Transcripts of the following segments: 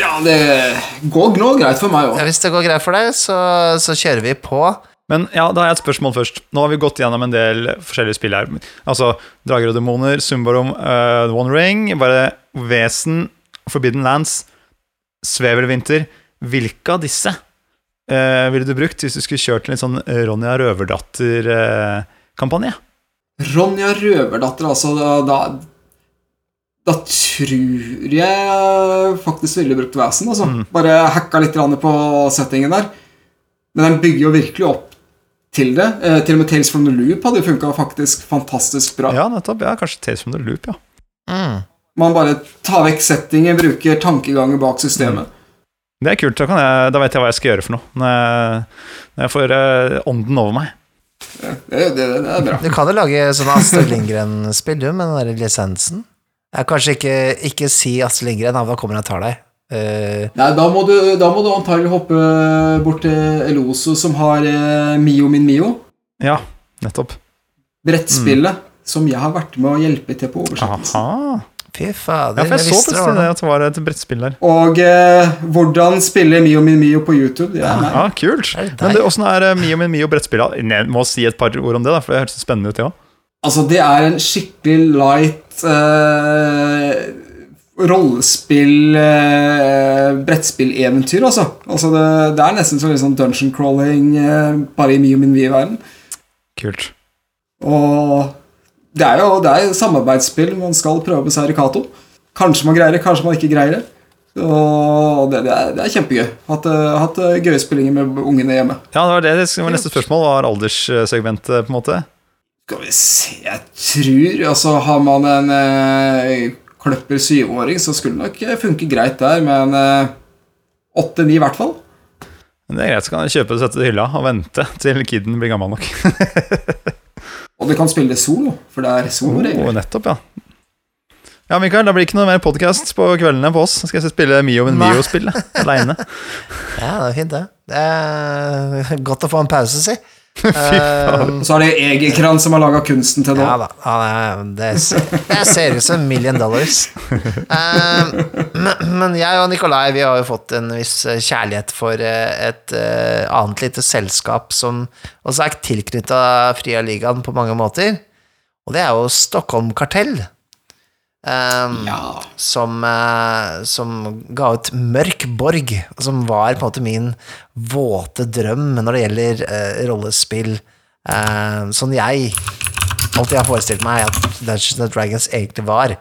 Ja, det går nå greit for meg Ja, hvis det går greit for deg, så, så kjører vi på. Men ja, da har jeg et spørsmål først. Nå har vi gått gjennom en del forskjellige spill her. Altså Drager og demoner, Sumbarom, uh, The One Ring, bare Vesen, Forbidden Lands, Svevelvinter. Hvilke av disse uh, ville du brukt hvis du skulle kjørt en litt sånn Ronja Røverdatter-kampanje? Ronja Røverdatter, altså. Da, da, tror jeg faktisk ville brukt Vesen, Altså. Bare hacka litt på settingen der. Men den bygger jo virkelig opp til det. Eh, til og med Tales from the Loop hadde jo funka faktisk fantastisk bra. Ja, nettopp. Ja, kanskje Tales from the Loop, ja. Mm. Man bare tar vekk settingen, bruker tankeganger bak systemet. Det er kult. Da, kan jeg, da vet jeg hva jeg skal gjøre for noe. Når jeg, når jeg får eh, ånden over meg. Det, det, det er bra. Du kan jo lage sånn Astrid Lindgren-spill, du, med den der lisensen. Jeg kanskje ikke, ikke si Astrid Lindgren, da kommer jeg og tar deg. Eh, Nei, da må, du, da må du antagelig hoppe bort til Eloso, som har eh, Mio min Mio. Ja, nettopp. Brettspillet som jeg har vært med å hjelpe til på oversettelsen. Fy fader, Ja, for jeg så visste det var plutselig det at det var et brettspill der. Og eh, hvordan spille Mio min Mio på YouTube, Ja. Ja, kult. Er? Men åssen er eh, Mio min Mio brettspillet? Jeg må si et par ord om det, da, for det hørtes spennende ut, det òg. Altså, det er en skikkelig light eh, rollespill eh, Brettspilleventyr, altså. altså det, det er nesten som liksom dungeon crawling, eh, bare i mye min vide verden. Kult. Og det er jo det er samarbeidsspill. Man skal prøve å beseire Cato. Kanskje man greier det, kanskje man ikke greier det. Og det, det, er, det er kjempegøy. Hatt, eh, hatt eh, gøye spillinger med ungene hjemme. Ja, det var det det var neste spørsmål. Var alderssegmentet, på en måte? Skal vi se Jeg tror Altså, har man en eh, kløpper syvåring, så skulle det nok eh, funke greit der, men eh, åtte-ni i hvert fall. Men det er greit, så kan jeg kjøpe og sette det i hylla og vente til kiden blir gammel nok. Og du kan spille solo, for det er soloregler. Oh, nettopp, ja. Ja, Mikael, da blir ikke noe mer podkast på kveldene på oss. Skal jeg spille Mio men. Mio-spillet aleine. Ja, det er fint, det. Det er godt å få en pause, si. faen. Eh, så er det Egerkran som har laga kunsten til nå. Ja da. Ja, det, ser ut som million dollars. Eh, men, men jeg og Nikolai vi har jo fått en viss kjærlighet for eh, et eh, annet lite selskap som også er tilknytta Fria Ligaen på mange måter. Og det er jo Stockholm Kartell. Eh, Ja. som, uh, som ga ut Mørk Borg, som var på en måte min våte drøm når det gjelder uh, rollespill. Uh, sånn jeg alltid har forestilt meg at Dungeons and Dragons egentlig var,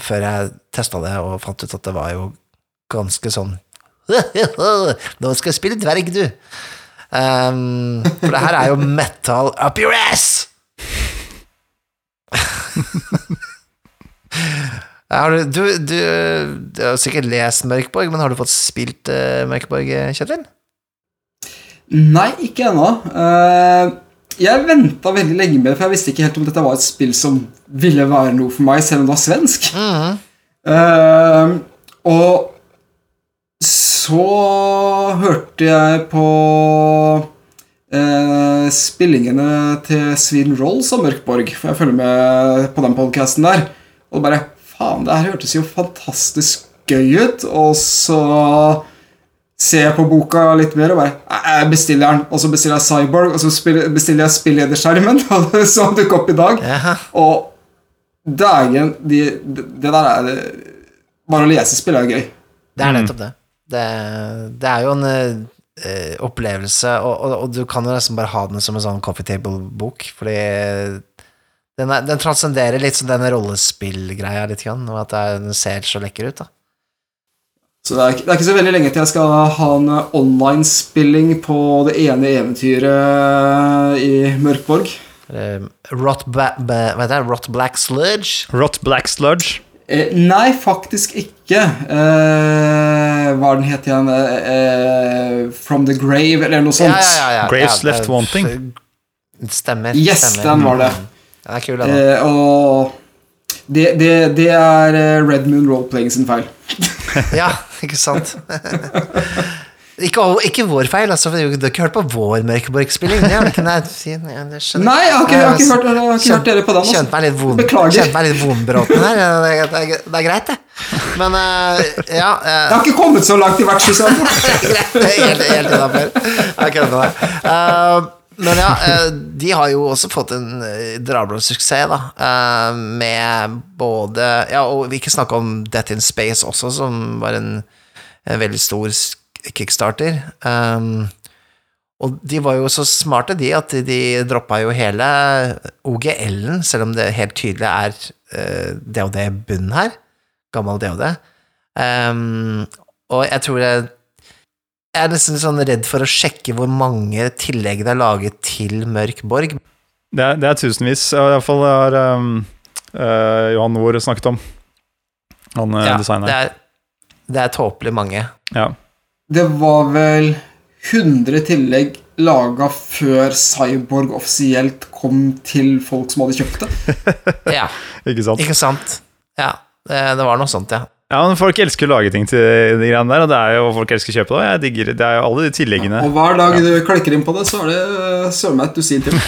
før jeg testa det og fant ut at det var jo ganske sånn Nå skal jeg spille dverg, du! Um, for det her er jo metal up your ass! Har du, du, du, du har sikkert lest Mørkborg, men har du fått spilt uh, Mørkborg, Kjetil? Nei, ikke ennå. Uh, jeg venta veldig lenge med det, for jeg visste ikke helt om dette var et spill som ville være noe for meg, selv om det var svensk. Eh, og så hørte jeg på uh, spillingene til Sweden Rolls og Mørkborg, for jeg følger med på den podcasten der. Og bare Faen, det her hørtes jo fantastisk gøy ut. Og så ser jeg på boka litt mer og bare Jeg bestiller den, og så bestiller jeg Cyborg, og så bestiller jeg spillederskjermen, som dukket opp i dag. Ja. Og dægen, de, det det der er Bare å lese spill er gøy. Det er nettopp det. Det, det er jo en eh, opplevelse, og, og, og du kan jo nesten bare ha den som en sånn coffee table-bok, fordi den, er, den transcenderer litt sånn denne rollespillgreia litt, grann, og at er, den ser så lekker ut, da. Så det er, det er ikke så veldig lenge til jeg skal ha en online-spilling på det ene eventyret i Mørkborg. Eh, Rot, ba, ba, hva heter det? Rot Black Sludge? Rot Black Sludge. Eh, nei, faktisk ikke. Eh, hva den het igjen? Eh, eh, From the Grave, eller noe sånt. Ja, ja, ja, ja. Graves ja, Left Wanting. Stemmer. Yes, stemmer. den var det. Den er kul, den. Eh, og det, det, det er eh, Red Moon Roleplaying sin feil. Ja, ikke sant? Ikke, ikke vår feil, altså. Du har ikke hørt på vår Mørkeborg-spilling. Nei, jeg har ikke, hørt, dere på den. Kjente Altså. meg litt von. Kjente meg litt vonbråten her. Det, det, det er greit, det. Men uh, ja uh, Jeg har ikke kommet så langt i vertshuset. Greit, helt, helt innafor. Jeg kødder med deg. Eh, men ja, eh, de har jo også fått en drablende drablåssuksess, da. eh, med både Ja, og vi ikke snakke om Death in Space også, som var en, en veldig stor kickstarter. Um, og de var jo så smarte, de, at de droppa jo hele OGL-en, selv om det helt tydelig er uh, DOD-bunn her. Gammel DOD. Um, og jeg tror jeg jeg er nesten sånn redd for å sjekke hvor mange tillegg det er laget til Mørk Borg. Det er, det er tusenvis. I hvert fall har um, uh, Johan Noor snakket om. Han uh, Ja, designeren. det er, det er tåpelig mange. Ja. Det var vel 100 tillegg laga før Cyborg offisielt kom til folk som hadde kjøpt det. Ja, Ikke sant? ikke sant? Ja, det, det var noe sånt, ja. Ja, men Folk elsker å lage ting til de greiene der, og det er jo folk elsker å kjøpe det. og Jeg digger det. Det er jo alle de tilleggene. Og hver dag du klikker inn på det, så er det øh, søren meg et dusin til.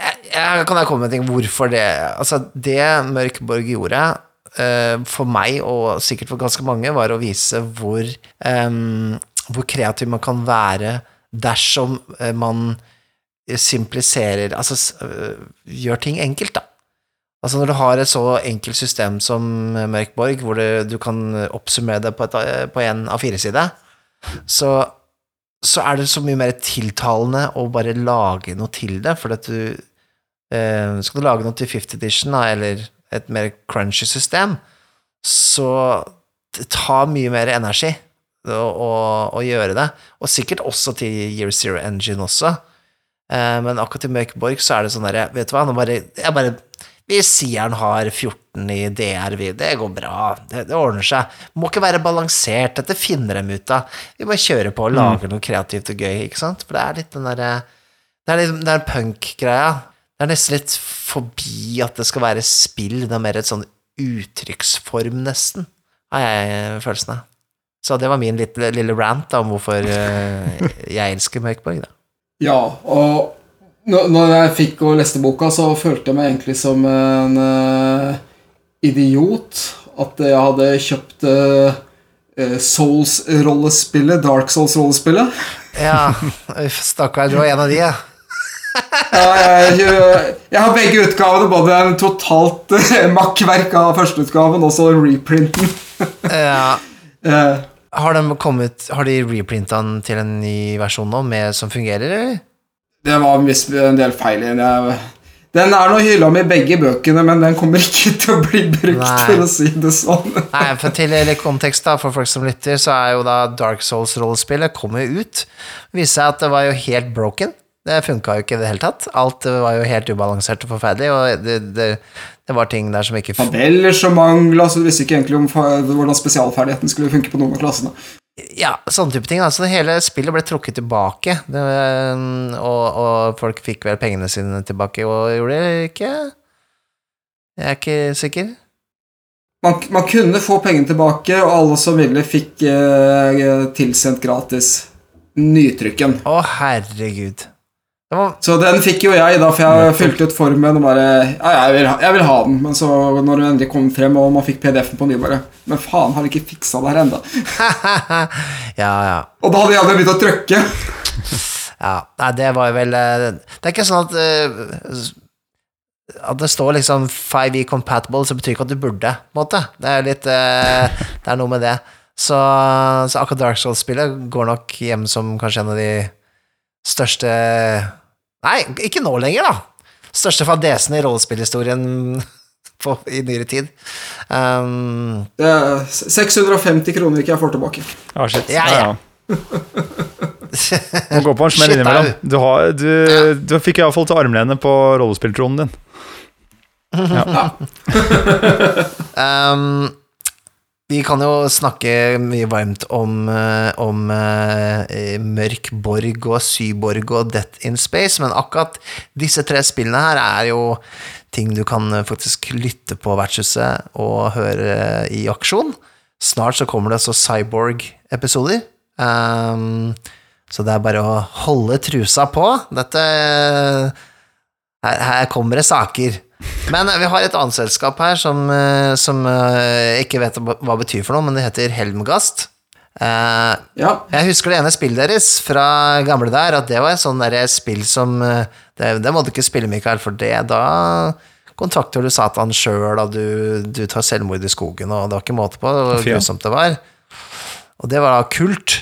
jeg, jeg, kan jeg komme med en ting hvorfor det Altså, det Mørkborg gjorde uh, for meg, og sikkert for ganske mange, var å vise hvor um, hvor kreativ man kan være dersom eh, man simpliserer Altså øh, gjør ting enkelt, da. Altså Når du har et så enkelt system som Mørk Borg, hvor du, du kan oppsummere det på, et, på en A4-side, så, så er det så mye mer tiltalende å bare lage noe til det, for at du eh, Skal du lage noe til 50 edition, da, eller et mer crunchy system, så det tar mye mer energi å, å, gjøre det, og sikkert også til Year Zero Engine også. Eh, men akkurat i Mørk Borg så er det sånn derre Vet du hva, nå bare, jeg bare Vi sier han har 14 i DRV, det går bra, det, det ordner seg. Må ikke være balansert, dette finner dem ut av. Vi bare kjører på og lager noe kreativt og gøy, ikke sant? For det er litt den derre Det er litt den punk-greia. Det er nesten litt forbi at det skal være spill, det er mer et sånn uttrykksform, nesten, har jeg følelsen av. Så det var min lille, lille rant da, om hvorfor eh, jeg elsker Mørkborg, da. Ja, og når jeg fikk og leste boka, så følte jeg meg egentlig som en øh, idiot. At jeg hadde kjøpt øh, øh, Souls-rollespillet, Dark Souls-rollespillet. Ja, uff, stakkar, du var en av de, ja. Jeg, jeg har begge utgavene, både en totalt makkverk av førsteutgaven og så reprinten. ja. Eh, Har de kommet Har de reprinta den til en ny versjon nå, med, som fungerer, eller? Det var visst en del feil i den. Den er nå hylla med begge bøkene, men den kommer ikke til å bli brukt, Nei. for å si det sånn. Nei, for til litt kontekst da, for folk som lytter, så er jo da Dark Souls-rollespillet kommet ut. Viste seg at det var jo helt broken. Det funka jo ikke i det hele tatt. Alt var jo helt ubalansert og forferdelig, og det, det, det var ting der som ikke Tabeller som mangla, så du visste ikke egentlig om hvordan spesialferdigheten skulle funke på noen av klassene. Ja, sånne type ting. Altså, hele spillet ble trukket tilbake, det, og, og folk fikk vel pengene sine tilbake, og gjorde det ikke? Jeg er ikke sikker. Man, man kunne få pengene tilbake, og alle som ville, fikk eh, tilsendt gratis nytrykken. Å, herregud. Det var, Så den fikk jo jeg, da, for jeg fylte ut formen og bare Ja, jeg vil, ha, jeg vil ha den. Men så, når den endelig kom frem, og man fikk PDF-en på ny, bare Men faen, har de ikke fiksa det her ennå? ja, ja. Og da hadde jeg begynt å trykke. Ja, nei, det var jo vel eh, Det er ikke sånn at eh, At det står liksom 5E compatible, så betyr ikke at du burde, på en måte. Det er litt eh, Det er noe med det. Så, så akkurat Dark Souls-spillet går nok hjem som kanskje en av de største Nei, ikke nå lenger, da. Største fadesen i rollespillhistorien på, i nyere tid. Um, Det er 650 kroner ikke jeg får tilbake. Ah, shit. Ja, ja. Må gå på en smell innimellom. Du, har, du, du fikk iallfall til armlenet på rollespilltronen din. Ja. Um, Vi kan jo snakke mye varmt om, eh, om eh, Mørk Borg og Syborg og Death in Space, men akkurat disse tre spillene her er jo ting du kan eh, faktisk lytte på vertshuset og høre i aksjon. Snart så kommer det så Cyborg-episoder. Um, så det er bare å holde trusa på. Dette her, her kommer det saker. Men vi har et annet selskap her som, eh, som eh, ikke vet hva det betyr for noe, men det heter Helmgast. Uh, Ja. jeg husker det ene spillet deres fra gamle der, at det var et sånt der spill som eh, det, det må du ikke spille, Mikael, for det da kontakter du Satan sjøl, og du, du tar selvmord i skogen, og det var ikke måte på hvor grusomt det var. Og det var kult.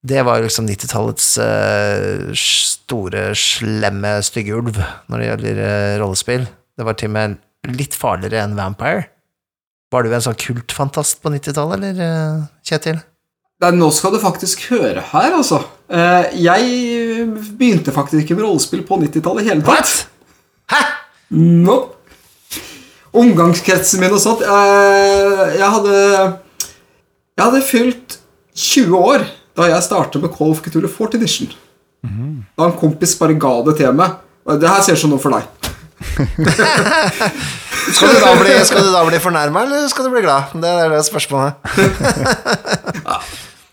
Det var liksom 90-tallets uh, store, slemme, stygge ulv når det gjelder uh, rollespill. Det var til og med litt farligere enn Vampire. Var du en sånn kultfantast på 90-tallet, eller, uh, Kjetil? Nei, nå skal du faktisk høre her, altså. Eh, jeg begynte faktisk ikke med rollespill på 90-tallet i hele tatt. Hæ?! No. Omgangskretsen min og sånt eh, Jeg hadde Jeg hadde fylt 20 år da jeg startet med Call of Cthulhu 4th Edition. Da en kompis bare ga det til meg. Det her ser sånn ut for deg. Skal du da bli, skal du da bli fornærma, eller skal du bli glad? Det er det spørsmålet.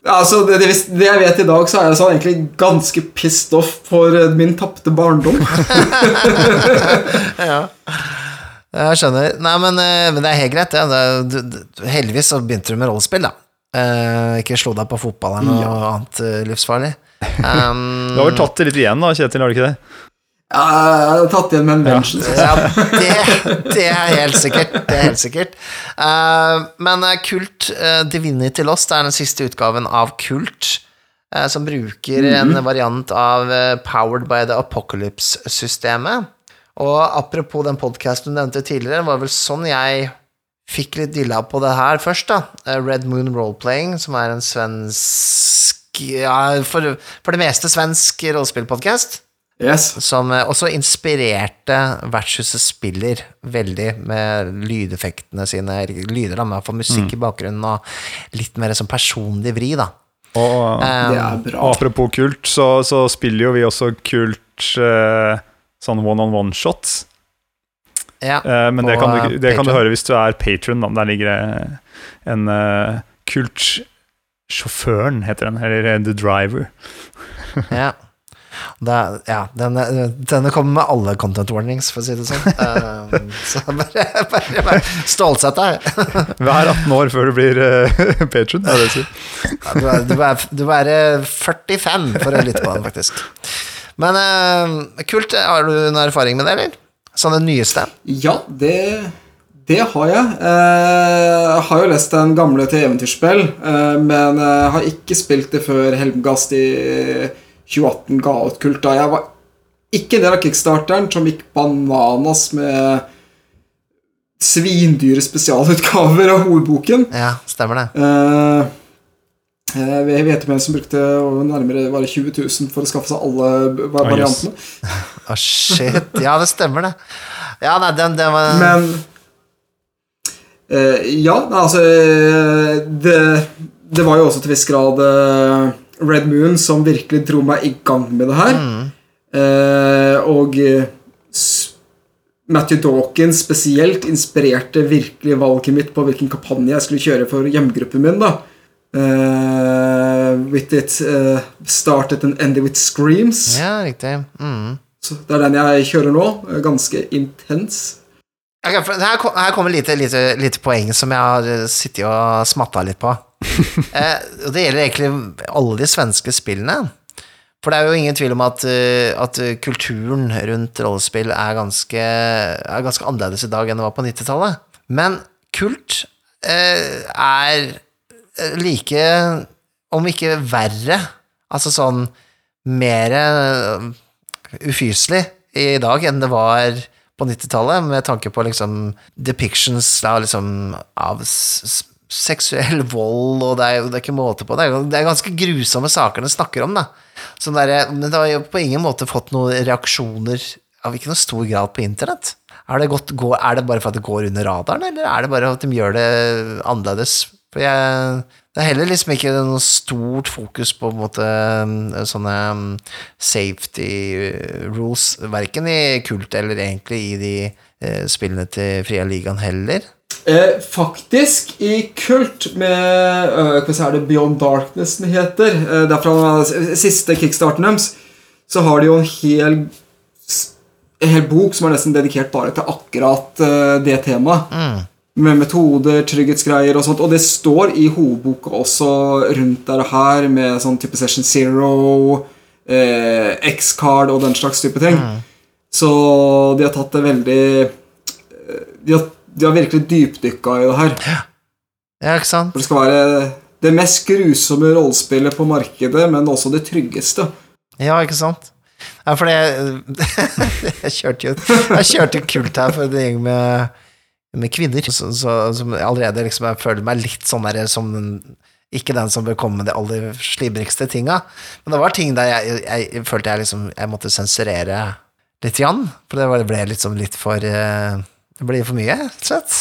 Ja, altså, det, det, det jeg vet i dag, så er jeg sånn egentlig ganske pissed off for eh, min tapte barndom. Ja. Jeg skjønner. Nei, men, eh, men det er helt greit, ja. det heldigvis så begynte du med rollespill, da. Eh, ikke slå deg på fotball eller noe annet uh, livsfarlig. Um, Du har vel tatt det litt igjen, da, Kjetil? har du ikke det? Ja, Jeg har tatt igjen med en vengeance. Ja, det, det er helt sikkert. Det er helt sikkert. Uh, men Kult uh, Divinity Lost er den siste utgaven av Kult, uh, som bruker en variant av Powered by the Apocalypse-systemet. Og apropos den podkasten du nevnte tidligere, var vel sånn jeg fikk litt dilla på det her først, da. Eh, Red Moon Roleplaying, som er en svensk Ja, for, for det meste svensk rollespillpodkast Yes. som eh, også inspirerte Vertshuset Spiller veldig med lydeffektene sine, lyder da, med å få musikk i bakgrunnen og litt mer sånn personlig vri, da. Og, Um, Det er bra. apropos kult, så, så spiller jo vi også kult uh, sånn one-on-one-shots. Ja. uh, men det kan, du, eh, det kan du høre hvis du er patron. Der ligger det en uh, kult Sjåføren heter den, eller eh, The Driver. ja. Det, ja, denne, denne kommer med alle content warnings, for å si det sånn. Um, så bare, bare, bare stålsett deg. Vær 18 år før du blir uh, patron. er det jeg sier. Ja, Du er, du, er, du er eh, 45 for å lytte på den, faktisk. Men uh, kult. Har du noen erfaring med det, eller? Sånn den nyeste? Ja, det, det har jeg. Eh, Jeg har jo lest den gamle til eventyrspill, eh, men jeg har ikke spilt det før Helmgast i 2018 ga ut kult. Da jeg var ikke en del av kickstarteren som gikk bananas med svindyre spesialutgaver av hovedboken. Ja, stemmer det. Eh, eh, Jeg vet om en som brukte nærmere bare 20 000 for å skaffe seg alle variantene. Ah, yes. variantene. Shit. Ja, det stemmer, det. Ja, nei, den, den var Men eh, Ja, altså eh, det, det var jo også til viss grad eh, Red Moon som virkelig dro meg i gang med det her. Eh, og eh, Matthew Dawkins spesielt inspirerte virkelig valget mitt på hvilken kampanje jeg skulle kjøre for hjemgruppen min. da Eh, with it uh, started and ended with screams. Ja, riktig. Mm. Så det er den jeg kjører nå. eh, Ganske intens. Okay, her, kom- her kommer lite, lite, lite poeng som jeg har sittet og smatta litt på. eh, det gjelder egentlig alle de svenske spillene. For det er jo ingen tvil om at, at kulturen rundt rollespill er ganske, er ganske annerledes i dag enn det var på 90-tallet. Men kult eh, er like, om ikke verre, altså sånn mer eh, ufyselig i dag enn det var på 90-tallet, med tanke på liksom depictions da, liksom, av seksuell vold, og det er, det er ikke måte på. Det det er ganske grusomme saker de snakker om, da. Sånn der, men det har jo på ingen måte fått noen reaksjoner av ikke noe stor grad på internett. Er det, godt, er det bare for at det går under radaren, eller er det bare at de gjør det annerledes? For jeg, det er heller liksom ikke noe stort fokus på, på en måte, sånne um, safety rules, verken i kult eller egentlig i de eh, spillene til Fria Ligaen heller. Eh, faktisk, i Kult med øh, Hva er det Beyond Darkness den heter? Eh, det er fra siste kickstarten deres. Så har de jo en hel, en hel bok som er nesten dedikert bare til akkurat uh, det temaet. Med metoder, trygghetsgreier og sånt. Og det står i hovedboka også rundt der og her, med sånn type Session Zero, eh, X-card og den slags type ting. Så de har tatt det veldig eh, De har, de har virkelig dypdykka i det her. Ja, ikke sant? For det skal være det mest grusomme rollespillet på markedet, men også det tryggeste. Ja, ikke sant? Ja, for det Jeg kjørte jo Jeg kjørte kult her for en gjeng med, med kvinner så, så, som allerede liksom jeg føler meg litt sånn der som den, ikke den som bør komme med de aller slibrigste tinga. Men det var ting der jeg, jeg, jeg følte jeg liksom Jeg måtte sensurere litt Jan. for det var- ble liksom litt for eh, Det ble for mye, rett og slett.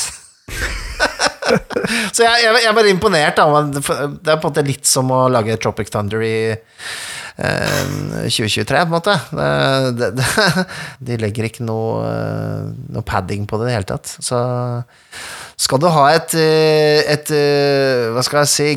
Så jeg, jeg, jeg bare imponert. Da. Det er på en måte litt som å lage Tropic Thunder i 2023, på en måte. Det, det, det, de legger ikke noe, eh, noe padding på det i det hele tatt. Så skal du ha et, eh, et eh, Hva skal jeg si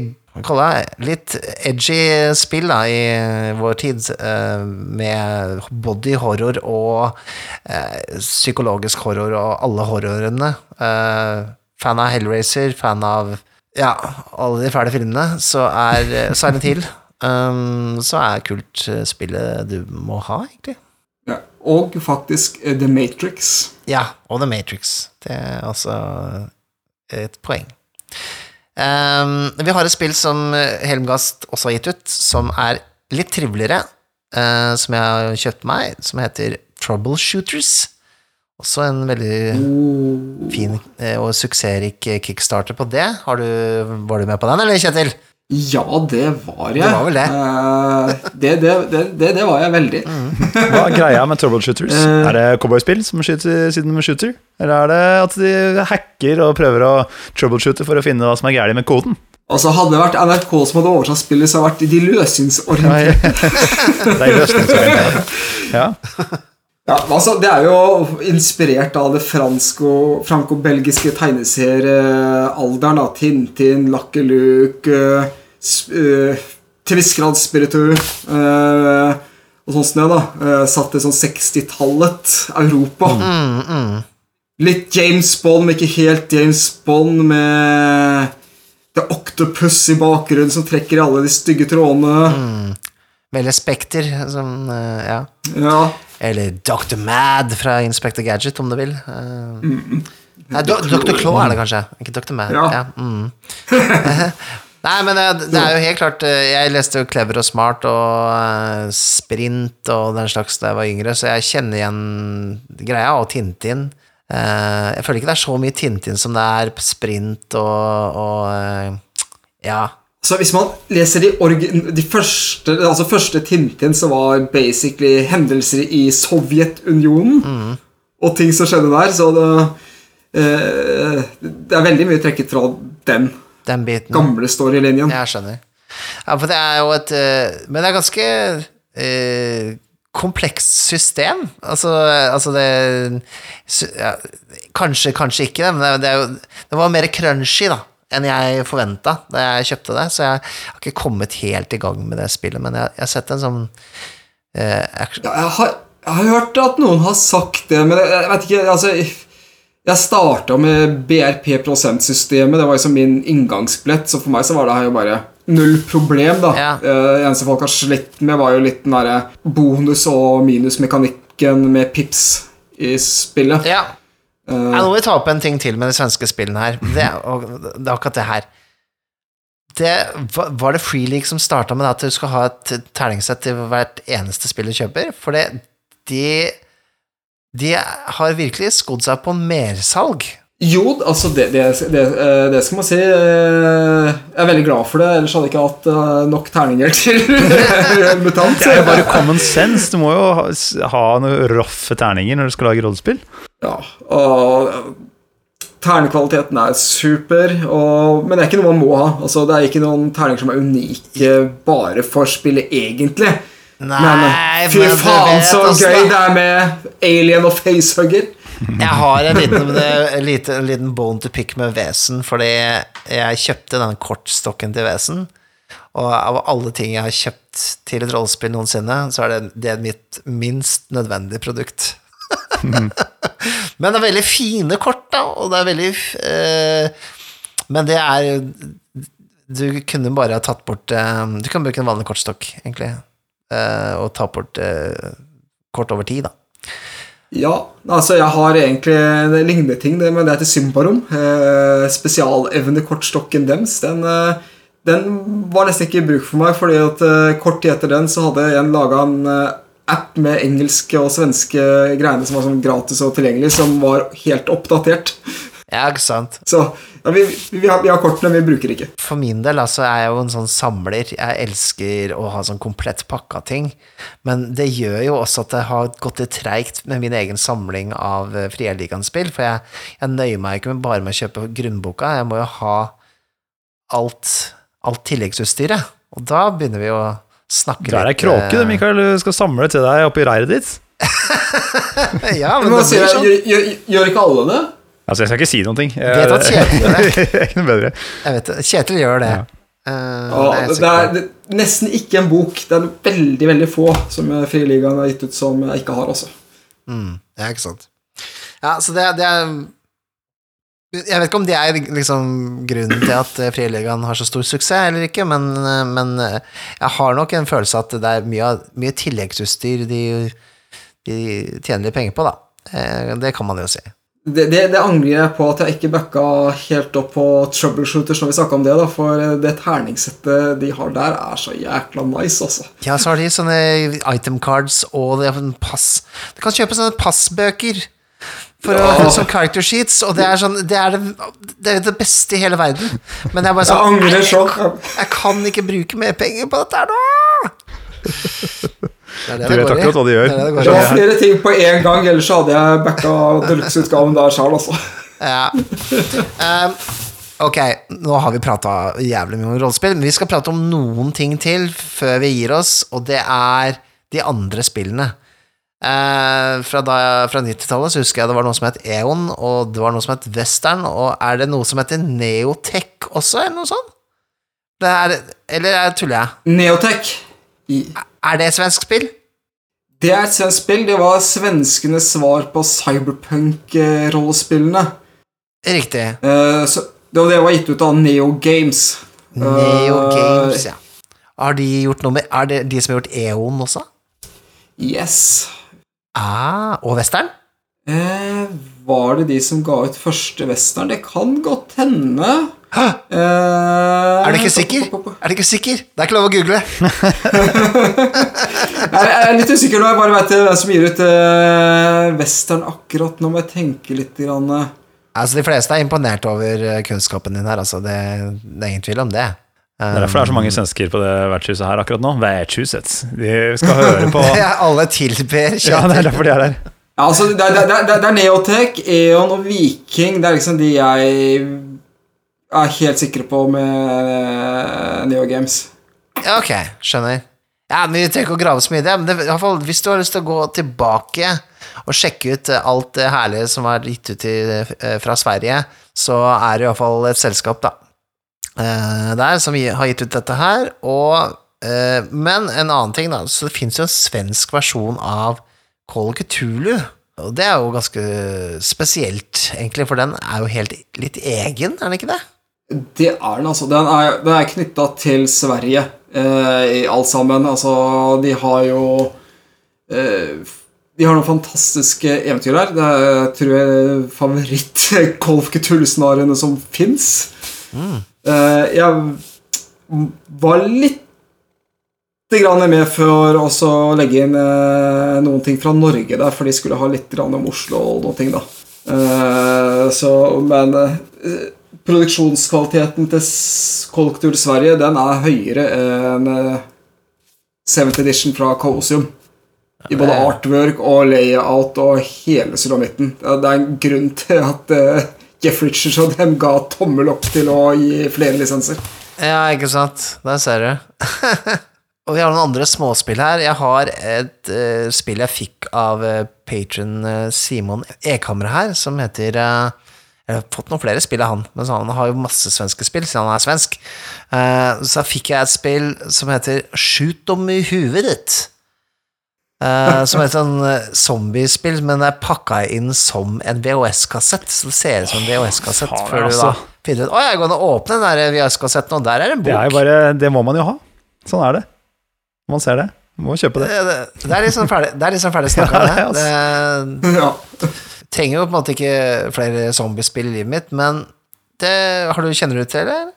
kalle det? Litt edgy spill da, i vår tid, eh, med body horror og eh, psykologisk horror og alle horrorene. Eh, fan av Hellraiser, fan av ja, alle de fæle filmene, så er eh, Silent Hill um, Så er kult spillet du må ha, egentlig. Ja. Og faktisk eh, The Matrix. Ja, og The Matrix. Det er altså et poeng. Um, vi har et spill som Helmgast også har gitt ut, som er litt triveligere, uh, som jeg har kjøpt meg, som heter Troubleshooters. Også en veldig fin eh, og suksessrik kickstarter på det. Har du, var du med på den, eller, Kjetil? Ja, det var jeg. Det var vel det. Uh, det, det, det, det, det var jeg veldig. Hva er greia med troubleshooters? Uh, Er det cowboyspill som skyter siden de shooter? Eller er det at de hacker og prøver å troubleshoote for å finne hva som er galt med koden? Altså Hadde det vært NRK som hadde oversatt spillet, så hadde det vært de løsningsorienterte. Det er løsningsorientert. Ja. Ja, altså, det er jo inspirert av det fransko- franco-belgiske tegneseriealderen. Tintin, Lucky Luke, eh, eh, til viss grad Spiritu uh, og sånn som det. da, Uh, Satt i sånn 60-tallet Europa. Litt James Bond, men ikke helt James Bond, med det Octopus i bakgrunnen som trekker i alle de stygge trådene. Veldig Spekter, som eh, Ja. Ja, Eller Dr. Mad fra Inspector Gadget, om du vil. Eh, Nei, Dr. Claw er det kanskje, ikke Dr. Mad. Ja. Ja. mm. Nei, men det, det er jo helt klart eh, Jeg leste jo Clever og Smart og eh, Sprint og den slags da jeg var yngre, så jeg kjenner igjen greia, og Tintin. Eh, jeg føler ikke det er så mye Tintin som det er Sprint og, og eh, Ja. Så hvis man leser de, de første, altså første Tintin, så var basically hendelser i Sovjetunionen og ting som skjedde der, så det, eh, det er veldig mye trekket fra den Den biten. gamle storylinjen. Jeg skjønner. Ja, for det er jo et eh, Men det er ganske eh, komplekst system. Altså, altså det ja, Kanskje, kanskje ikke, men det, jo, det var mer crunchy, da. Enn jeg forventa da jeg kjøpte det, så jeg har ikke kommet helt i gang med det spillet. Men jeg, jeg har sett en sånn eh, action Ja, jeg, har, jeg har hørt at noen har sagt det, men jeg, jeg vet ikke altså, Jeg starta med BRP-prosentsystemet. Det var liksom min inngangsbillett, så for meg så var det her jo bare null problem. da Ja. Eh, eneste folk har slitt med, var jo litt den derre bonus- og minusmekanikken med pips i spillet. Ja. Jeg Ja, nå må vi ta opp en ting til med de svenske spillene her. Det, og, det er akkurat det her. Det, var- det Free som starta med at du skal ha et terningssett til hvert eneste spill du kjøper? For det, de, de har virkelig skodd seg på mersalg. Jo, altså det, det, det, eh, det skal man si. eh, Jeg er veldig glad for det, ellers hadde jeg ikke hatt eh, nok terninger til mutant. Det er jo bare common sense. Du må jo ha, ha noen roffe terninger når du skal lage rollespill. Ja, og Ternekvaliteten er super, og, men det er ikke noe man må ha. Altså, det er ikke noen terninger som er unike bare for spillet, egentlig. Nei, men fy faen, så gøy det- det er med alien og facehugger. Jeg har en liten, en liten, en liten bone to pick med Vesen, fordi jeg kjøpte den kortstokken til Vesen. Og av alle ting jeg har kjøpt til et rollespill noensinne, så er det, det er mitt minst nødvendige produkt. Men det er veldig fine kort, da, og det er veldig eh, Men det er Du kunne bare ha tatt bort eh, Du kan bruke en vanlig kortstokk, egentlig, og ta bort eh, kort over tid, da. Ja, altså jeg har egentlig En lignende ting, men det er til Symbarom. Eh, spesialevnekortstokken deres. Den, eh, den var nesten ikke i bruk for meg, fordi at eh, kort tid etter den så hadde jeg laga en eh, app med engelske og svenske greiene som var sånn gratis og tilgjengelig, som var helt oppdatert. Ja, ikke sant. Så ja, vi, vi, har, vi har kortene, vi bruker ikke. For min del altså, er jeg jo en sånn samler. Jeg elsker å ha sånn komplett pakka ting. Men det gjør jo også at det har gått litt treigt med min egen samling av uh, Frieligaen-spill. For jeg, jeg nøyer meg ikke med bare med å kjøpe grunnboka. Jeg må jo ha alt, alt tilleggsutstyret. Og da begynner vi å snakke Der er litt kråke, eh, det, Mikael. Du skal samle til deg oppi reiret ditt. ja, men Men det blir sånn. gjør, gjør, gjør ikke alle det? Altså, jeg skal ikke si noen ting. Jeg, Vet at Kjetil gjør det. jeg er ikke noe bedre. Jeg vet. Kjetil gjør det. Ja. Uh, Ja, det er det, er, det er nesten ikke en bok. Det er veldig veldig få som Friligaen Frieligaen har gitt ut som jeg ikke har. også. Mm, ja, ikke sant. Ja, så det, det er Jeg vet ikke om det er liksom grunnen til at Friligaen Frieligaen har så stor suksess eller ikke, men, eh, men eh, jeg har nok en følelse at det er mye, mye tilleggsutstyr de, de tjener litt penger på, da. Eh, Det kan man jo si. Det, det, det angrer jeg på at jeg ikke backa helt opp på troubleshooters når vi snakka om det, da, for eh, det terningsettet de har der, er så jækla nice, altså. Ja, så har de sånne item cards og det er pass Du kan kjøpe sånne passbøker for å, Ja. som character sheets, og det er sånn Det er det, det, er det beste i hele verden. Men jeg bare sånn Jeg, «Nei, sånn. Jeg, jeg kan ikke bruke mer penger på dette her nå! Det det Du vet akkurat hva de gjør. Det det det Det var flere ting på én gang, ellers så hadde jeg backa deluxe-utgaven der sjøl, altså. Ja. Um, ok, nå har vi prata jævlig mye om rollespill, men vi skal prate om noen ting til før vi gir oss, og det er de andre spillene. Uh, fra fra 90-tallet så husker jeg det var noe som het Eon, og det var noe som het Western, og er det noe som heter Neotech også, eller noe sånt? Det er, eller er- tuller jeg? Neotech. I- Er det et svensk spill? Det er et svensk spill. Det var svenskenes svar på cyberpunk-rollespillene. Riktig. Uh, så det var det var gitt ut av Neo Games. Neo uh, Games, ja. Har de gjort noe med Er det de som har gjort Eon også? Yes. Ah, og Western? Eh, var det de som ga ut første western? Det kan godt hende. Hæ? Eh, Er du ikke sikker? Er du ikke sikker? Det er ikke lov å google. Jeg er litt usikker nå. Jeg bare vet hvem som gir ut eh, western akkurat nå. Må jeg tenke litt. Grann. Altså, De fleste er imponert over eh, kunnskapen din her, altså. Det, det er ingen tvil om det. Det er derfor det er så mange svensker på det vertshuset her akkurat nå. Vertshuset. De skal høre på Ja, alle tilber Ja, det er derfor de er der. Ja, altså, det, det, det, det er Neotech, Eon og Viking. Det er liksom de jeg er helt sikre på med eh, Neo Games. Ok, skjønner. Ja, men Vi trenger ikke å grave så mye i det, men i hvert fall, hvis du har lyst til å gå tilbake og sjekke ut eh, alt det herlige som er gitt ut i, eh, fra Sverige, så er det iallfall et selskap, da, der som har gitt ut dette her. Og, men en annen ting, da, så det fins jo en svensk versjon av Call of Cthulhu. Og det er jo ganske spesielt, egentlig, for den er jo helt litt egen, er den ikke det? Det er den, altså. Den er, den er knytta til Sverige eh, i alt sammen. Altså, de har jo eh, De har noen fantastiske eventyr der. Det er tror jeg Cthulhu-scenarioene som fins. Eh, jeg var litt med for å legge inn eh, noen ting fra Norge der, for de skulle ha litt om Oslo og noen ting, da. Eh, så, men eh, produksjonskvaliteten til Kolktur Sverige Den er høyere enn eh, 7th edition fra Colosseum. I både artwork og layout og hele sulamitten. Det er- en grunn til at Jeff Richards og dem ga tommel opp til å gi flere lisenser. Ja, ikke sant. Der ser du. og vi har noen andre småspill her. Jeg har et uh, spill jeg fikk av uh, patron uh, Simon Ekhammer her, som heter uh, Jeg har fått noen flere spill av han, men han har jo masse svenske spill, siden han er svensk. Så fikk jeg et spill som heter Shoot dem i huet ditt. Som er et sånn zombiespill, men det er pakka inn som en VHS-kassett. Så det ser ut som en VHS-kassett Faen, før du altså. da finner ut Å, jeg går og åpner den der VHS-kassetten, og der er en bok. Det bare Det må man jo ha. Sånn er det. Man ser det. Må kjøpe det. Det, det, det er liksom ferdig, det er liksom ferdig snakka. Ja, det det, er ja. trenger jo på en måte ikke flere zombiespill i livet mitt, men det, har du, kjenner du til det? eller?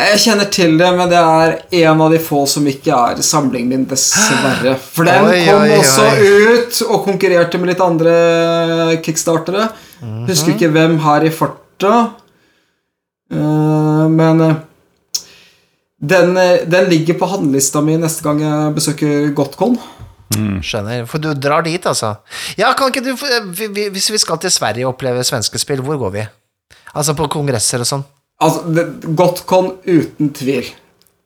Jeg kjenner til det, men det er en av de få som ikke er samlingen min, dessverre. For den Oi, kom oi, også oi. ut og konkurrerte med litt andre kickstartere. Mhm. Husker ikke hvem her i farta. Eh, men eh, den, eh, den ligger på handlelista mi neste gang jeg besøker Gotcon. Skjønner. For du drar dit, altså. Ja, kan ikke du vi- vi- Hvis vi skal til Sverige og oppleve svenske spill, hvor går vi? Altså på kongresser og sånn? Altså, Gotcon uten tvil.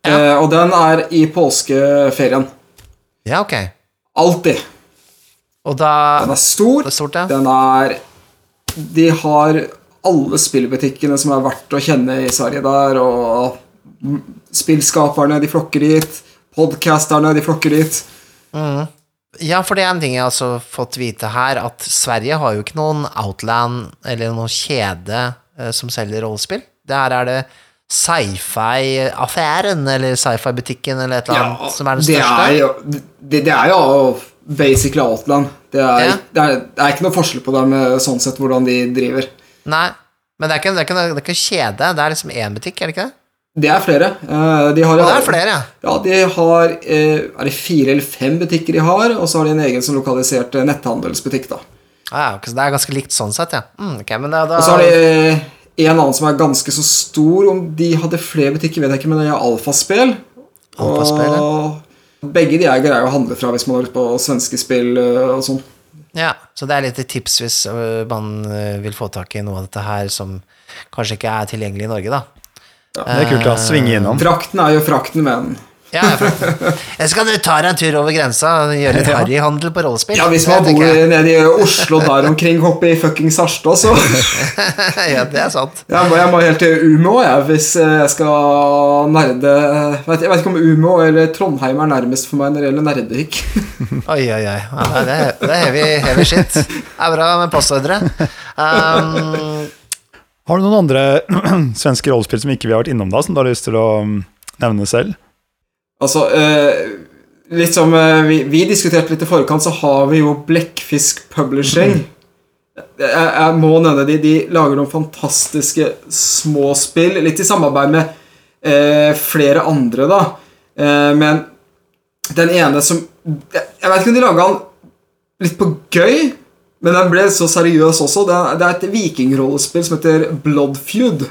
Eh, og den er i påskeferien. Ja, ok. Alltid. Og da Den er stor. Er stort, ja. Den er De har alle spillbutikkene som er verdt å kjenne i Sverige der, og spillskaperne, de flokker dit. Podcasterne, de flokker dit. Ja, for det er en ting jeg har også fått vite her, at Sverige har jo ikke noen Outland eller noen kjede eh, som selger rollespill. Der er det sci-fi-affæren, eller sci-fi-butikken, eller et eller annet, som er den det største. er jo, det, det er jo basically Outland. Det er, Ja. det, er, det er ikke noe forskjell på dem eh, sånn sett hvordan de driver. Nei, men det er ikke, det er ikke, det er ikke kjede, det er liksom én butikk, er det ikke det? Det er flere. Eh, De har, det er flere, ja. Ja, de har eh, Er det fire eller fem butikker de har, og så har de en egen som lokalisert netthandelsbutikk, da. Ah, ja, så det er ganske likt sånn sett, ja. Mm, ok, men da, da Og så har de eh, en annen som er ganske så stor. Om de hadde flere butikker, vet jeg ikke, men det er alfaspill. Alfaspill, ja. Og begge de er greie å handle fra hvis man har lyst på svenske spill og sånn. Ja, så det er litt tips hvis man vil få tak i noe av dette her som kanskje ikke er tilgjengelig i Norge, da. Det er kult å svinge innom. Frakten er jo frakten, men Ja, skal du ta deg en tur over grensa og gjøre litt Ja. harryhandel på rollespill. Ja, hvis man bor jeg. nede i Oslo der omkring, hoppe i fuckings Harstad, så ja, det er sant. Jeg må, jeg må helt til Umeå, jeg, hvis eh, jeg skal nerde vet, Jeg vet ikke om Umeå eller Trondheim er nærmest for meg når det gjelder nerdehikk. Oi, oi, oi. Ja, det, er- det er heavy, heavy shit. Det er bra med passordre. Um, Har du noen andre svenske rollespill som ikke vi har vært innom da, som du har lyst til å mm, nevne selv? Altså, eh, litt som eh, vi, vi diskuterte litt i forkant, så har vi jo Blekkfisk Publishing. Jeg, jeg må nevne de. De lager noen fantastiske små spill, litt i samarbeid med eh, flere andre, da. Eh, men den ene som Jeg vet ikke om de laga den litt på gøy, men den ble så seriøs også. Det er, det er et vikingrollespill som heter Bloodfeud.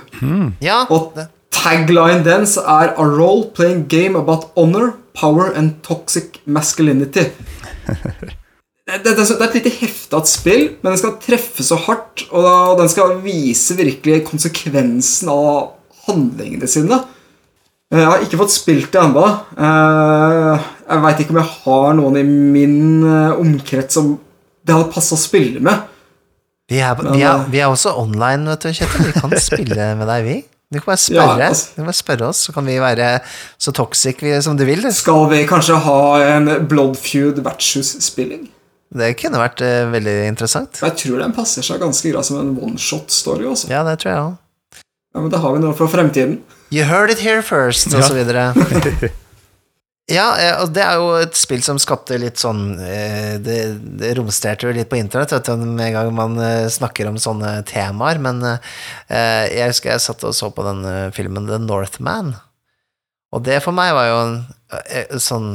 ja, Og tagline dens er A role-playing game about honor, power and toxic masculinity. Det, det, er det er et lite heftet spill, men den skal treffe så hardt, og da- og den skal vise virkelig konsekvensen av handlingene sine. Eh, Jeg har ikke fått spilt det ennå. Eh, Jeg veit ikke om jeg har noen i min eh, omkrets som det hadde passa å spille med. vi, er, vi, er, vi er også online, vet du, Kjetil. Vi kan spille med deg, vi. Du kan bare spørre, Ja, altså. du kan bare spørre oss, så kan vi være så toxic som du vil. Skal vi kanskje ha en Bloodfeud vertshus-spilling? Det kunne vært uh, veldig interessant. Jeg tror den passer seg ganske greit som en one-shot-story. også. Ja, det tror jeg også. Ja, men Da har vi noe for fremtiden. You heard it here first, og så videre. Ja, eh, og det er jo et spill som skapte litt sånn eh, Det, det romsterte jo litt på internett vet du, med en gang man eh, snakker om sånne temaer, men jeg husker jeg satt og så på den filmen The Northman, og det for meg var jo en sånn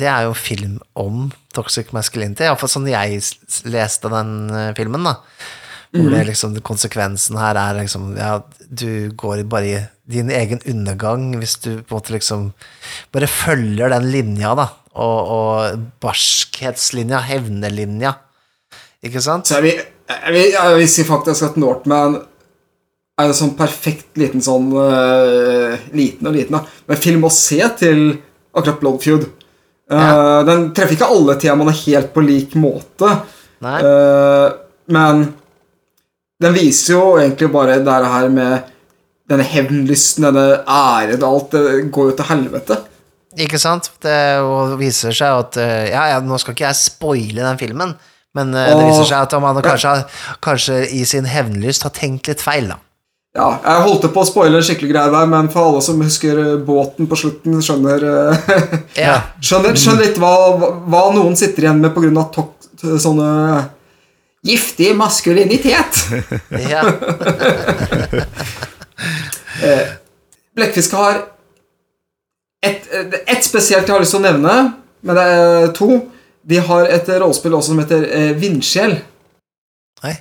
Det er jo en film om toxic masculinity, iallfall sånn jeg leste den filmen, da. Hvor det liksom, konsekvensen her er liksom Ja, du går bare i din egen undergang hvis du på en måte liksom bare følger den linja, da. Og, og barskhetslinja, hevnelinja. Ikke sant? Så jeg vil, jeg vil, jeg vil si faktisk at Northman er en sånn perfekt liten sånn uh, Liten og liten, da. Men film å se til akkurat Bloodfeud. Eh, Den treffer ikke alle temaene helt på lik måte. Eh, men den viser jo egentlig bare det her med denne hevnlysten, denne æren og alt. Det går jo til helvete. Ikke sant? Det viser seg at eh, Ja, ja, nå skal ikke jeg spoile den filmen, men eh, det viser seg at man kanskje, kanskje i sin hevnlyst har tenkt litt feil, da. Ja, jeg holdt på å spoile skikkelig greier der, men for alle som husker eh, båten på slutten, skjønner Skjønner, skjønner litt hva, hva noen sitter igjen med pga. sånne giftig maskulinitet. ja. Blekkfisk har ett et spesielt jeg har lyst til å nevne, men det er to. De har et rollespill også som heter eh, Vindsjel. Nei.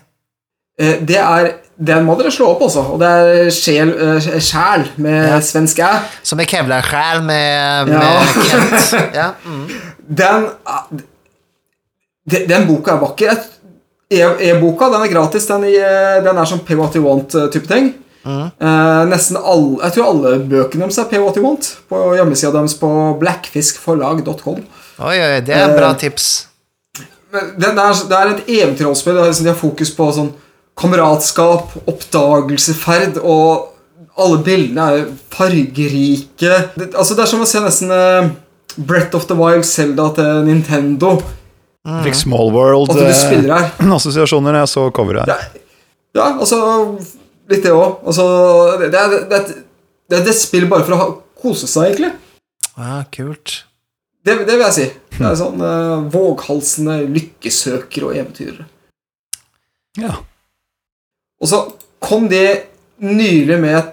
Eh, det er Den må dere slå opp, også. Og det er sjel, eh, sjæl med Ja. svensk æ. Som er Kevlarsjæl med, med Ja. Kent. Ja. Mm. Den er- de- Den boka er vakker. E- E-boka den er gratis. Den, i, den er sånn Pay What You Want-type ting. Eh, nesten alle Jeg tror alle bøkene deres er Pay What You Want på hjemmesida deres på blackfiskforlag.com. Oi, oi, det er bra Eh, tips. Men Det, er, et eventyrrollspill. liksom De har fokus på sånn kameratskap, oppdagelseferd og alle bildene er fargerike. Det, altså det er som å se nesten eh, Brett of the Wild Zelda til Nintendo. Fikk Small World-assosiasjoner eh, spiller jeg så coveret. Det, ja, altså Litt det òg. Altså, det, det, det, det er et spill bare for å ha, kose seg, egentlig. Ja, kult. Det, det vil jeg si. Det er sånn uh, våghalsende lykkesøkere og eventyrere. Ja. Og så kom de nylig med et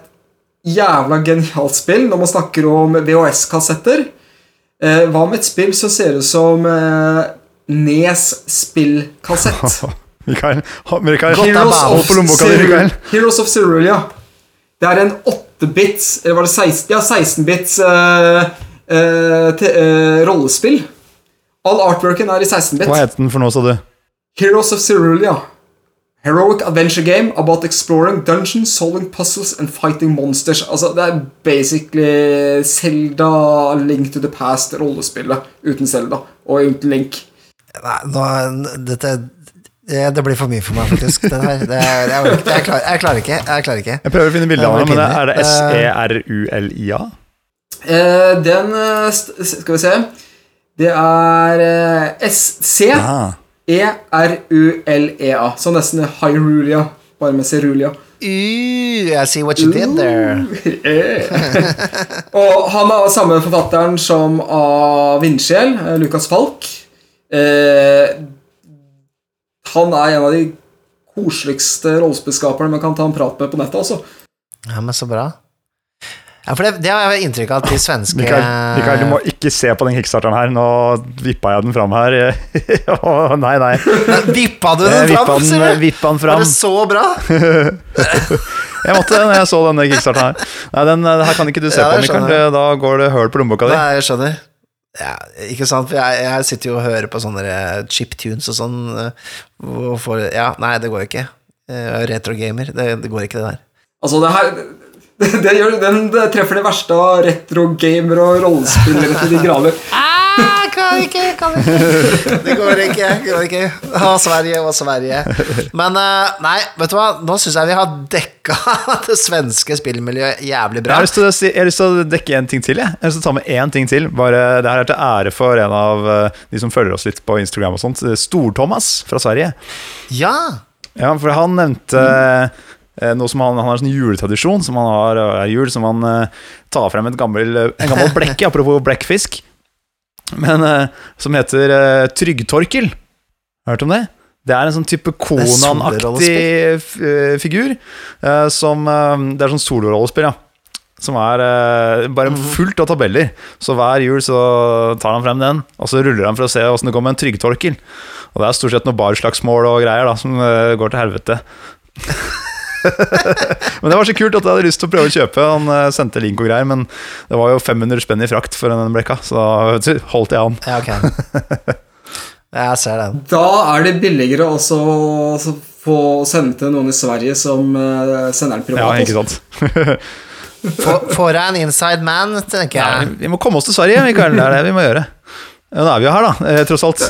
jævla genialt spill når man snakker om VHS-kassetter. Eh, hva med et spill som ser ut som eh, Nes spillkassett? Mikael, Mikael Heroes of, Heroes of Cerulean. Det er en 8-bits Eller var det 16? Ja, 16-bits uh, uh, eh, rollespill. All artworken er i 16-bit. Hva het den for noe, sa du? Heroes of Cerulean. Heroic adventure game about exploring dungeons, solving puzzles and fighting monsters. Altså, Det er basically Zelda Link to the Past-rollespillet uten Zelda og uten Link. Nei, nå, dette det, det blir for mye for meg, faktisk. Det her, det, er- jeg, klarer, jeg klarer ikke. Jeg klarer ikke. Jeg prøver å finne bilde av Det men er det. S-E-R-U-L-I-A? Uh, den eh, Skal vi se Det er eh, SC Ah. E-R-U-L-E-A. Så nesten Hyrulia, bare med Cerulia. Uh, I see what you did there. Og han er samme forfatteren som av Vindsjel, eh, Lukas Falk. Eh, han er en av de koseligste rollespillskaperne man kan ta en prat med på nettet. altså. Ja, men så bra. Ja, for det, det har jeg inntrykk av at de svenske Mikael, Mikael, du må ikke se på den kickstarteren her. Nå vippa jeg den fram her. oh, nei, nei. Nei, Vippa du den vippa fram, sier den, du? vippa den Var det så bra? Jeg måtte det når jeg så denne kickstarteren her. Nei, den det her kan ikke du se Ja, på, Mikael. Da går det høl på lommeboka di. Nei, jeg skjønner. Ja, ikke sant? For jeg, jeg sitter jo og hører på sånne eh, chiptunes og sånn. eh, og får- Ja, nei, det går ikke. Eh, Retrogamer, det, det går ikke, det der. Altså, det her det, det, gjør, den, det treffer det verste av retrogamer og rollespillere til de grader. Kan ikke, kan ikke. Det går ikke. går ikke. Å, Sverige og Sverige. Men eh, nei, vet du hva? Nå syns jeg vi har dekka det svenske spillmiljøet jævlig Jeg bra. har, lyst til å si, jeg har lyst til å dekke en ting til. Jeg, jeg har lyst til å ta med én ting til. Bare, det her er til ære for en av eh, de som følger oss litt på Instagram. og sånt Stor-Thomas fra Sverige. Ja. Ja, for han nevnte mm noe som han, han har en sånn juletradisjon som han har er jul, som han tar frem et gammel, en gammel blekke, apropos blekkfisk, men eh, som heter eh, Tryggtorkel. Hørt om det? Det er en sånn type Konan-aktig eh, figur. som Det er sånn solorollespill, ja. Som er bare fullt av tabeller. Så hver jul så tar han frem den, og så ruller han for å se åssen det går med en tryggtorkel. Og det er stort sett noe barslagsmål og greier da som går til helvete. Men det var så kult at jeg hadde lyst til å prøve å kjøpe. Han eh, sendte link og greier, men det var jo 500 spenn i frakt for den blekka, så da holdt jeg an. Ja, okay. Jeg ser den. Da er det billigere også å få sende til noen i Sverige som eh, sender den Ja, ikke sant? Få- Får jeg en inside man, tenker jeg. jeg. vi må komme oss til Sverige, Mikael. Det er det vi må gjøre. Ja, Nå er vi jo her, da, eh, tross alt.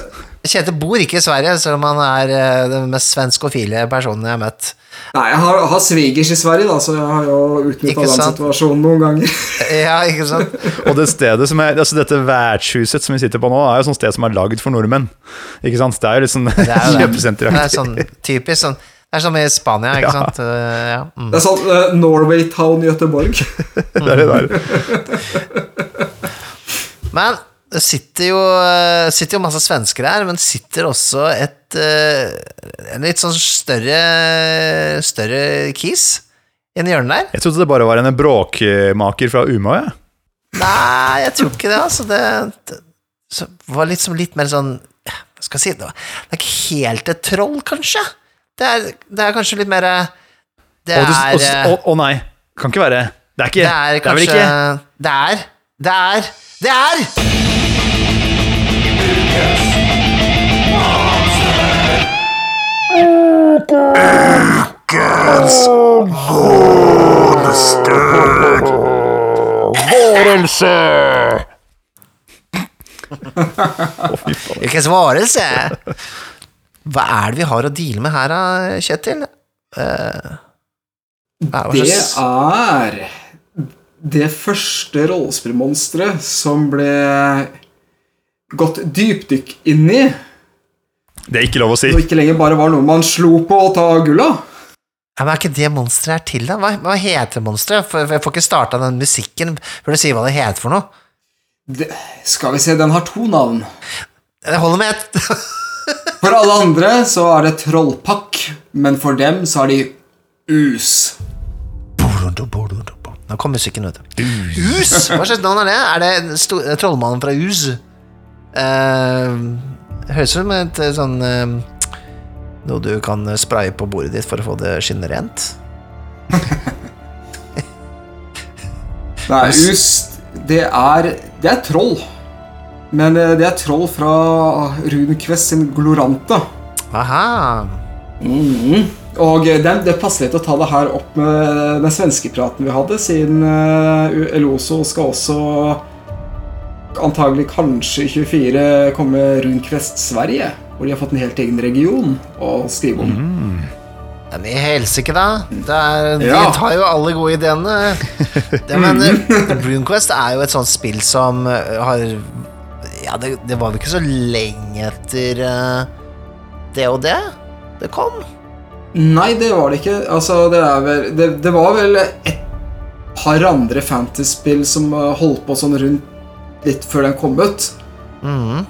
Kjetil bor ikke i Sverige, selv om han er eh, den mest svenskofile personen jeg har møtt. Nei, jeg har, har svigers i Sverige, da, så jeg har jo utnytta den situasjonen noen ganger. Ja, ikke sant? Og det stedet som er, altså dette vertshuset som vi sitter på nå, er jo sånn sted som er lagd for nordmenn. Ikke sant? Det er jo litt sånn Det er det. Er sånn typisk sånn Det er som i Spania, ikke Ja. sant? Uh, Ja. Mm. Det er sånn uh, Norway Town Göteborg. Det er det der. Men det sitter jo, eh, sitter jo masse svensker her, men sitter også et eh, en litt sånn større Større kis i en hjørne der. Jeg trodde det bare var en bråkmaker fra Umeå. jeg. Nei, jeg tror ikke det, altså. Det, det så var liksom litt mer sånn Hva skal jeg si? Det var- det er ikke helt et troll, kanskje? Det er, det er kanskje litt mer Det Å, du- er å, eh, å, å nei, kan ikke være. Det er ikke. Det er vel kanskje ikke Det er Det er Det er Ukens varelse! Hva er det vi har å deale med her, da, Kjetil? Uh, Det er det første rollespillmonsteret som ble gått dypdykk inn i, Det er ikke lov å si. og ikke lenger bare var noe man slo på og ta gull av. Ja, men Er ikke det monsteret her til, da? Hva, hva heter monsteret? Jeg får ikke starta den musikken før du sier hva det heter for noe. Det, skal vi se, den har to navn. Det holder med ett. For alle andre så er det trollpakk, men for dem så er de us. Nå kom musikken, vet du. Us! Hva slags navn er det? Er det sto- trollmannen fra Us? Eh, høres ut som et eh, sånn uh, Noe du kan spraye på bordet ditt for å få det skinnerent. Nei, us, det er Det er troll. Men det er troll fra Runquest sin Gloranta. Aha. Og eh, det, det passer litt å ta det her opp med den svenskepraten vi hadde, siden Eloso skal også antagelig kanskje 24 komme Runquest Sverige, hvor de har fått en helt egen region å skrive om. Men i helsike, da. Er, de Ja. tar jo alle gode ideene. Det, men eh, RuneQuest er jo et sånt spill som eh, har Ja, det, det var vel ikke så lenge etter eh, det og det det kom. Nei, det var det ikke. Altså, det er vel Det, det var vel et par andre fantasy-spill som holdt på sånn rundt litt før den kom ut. Mm.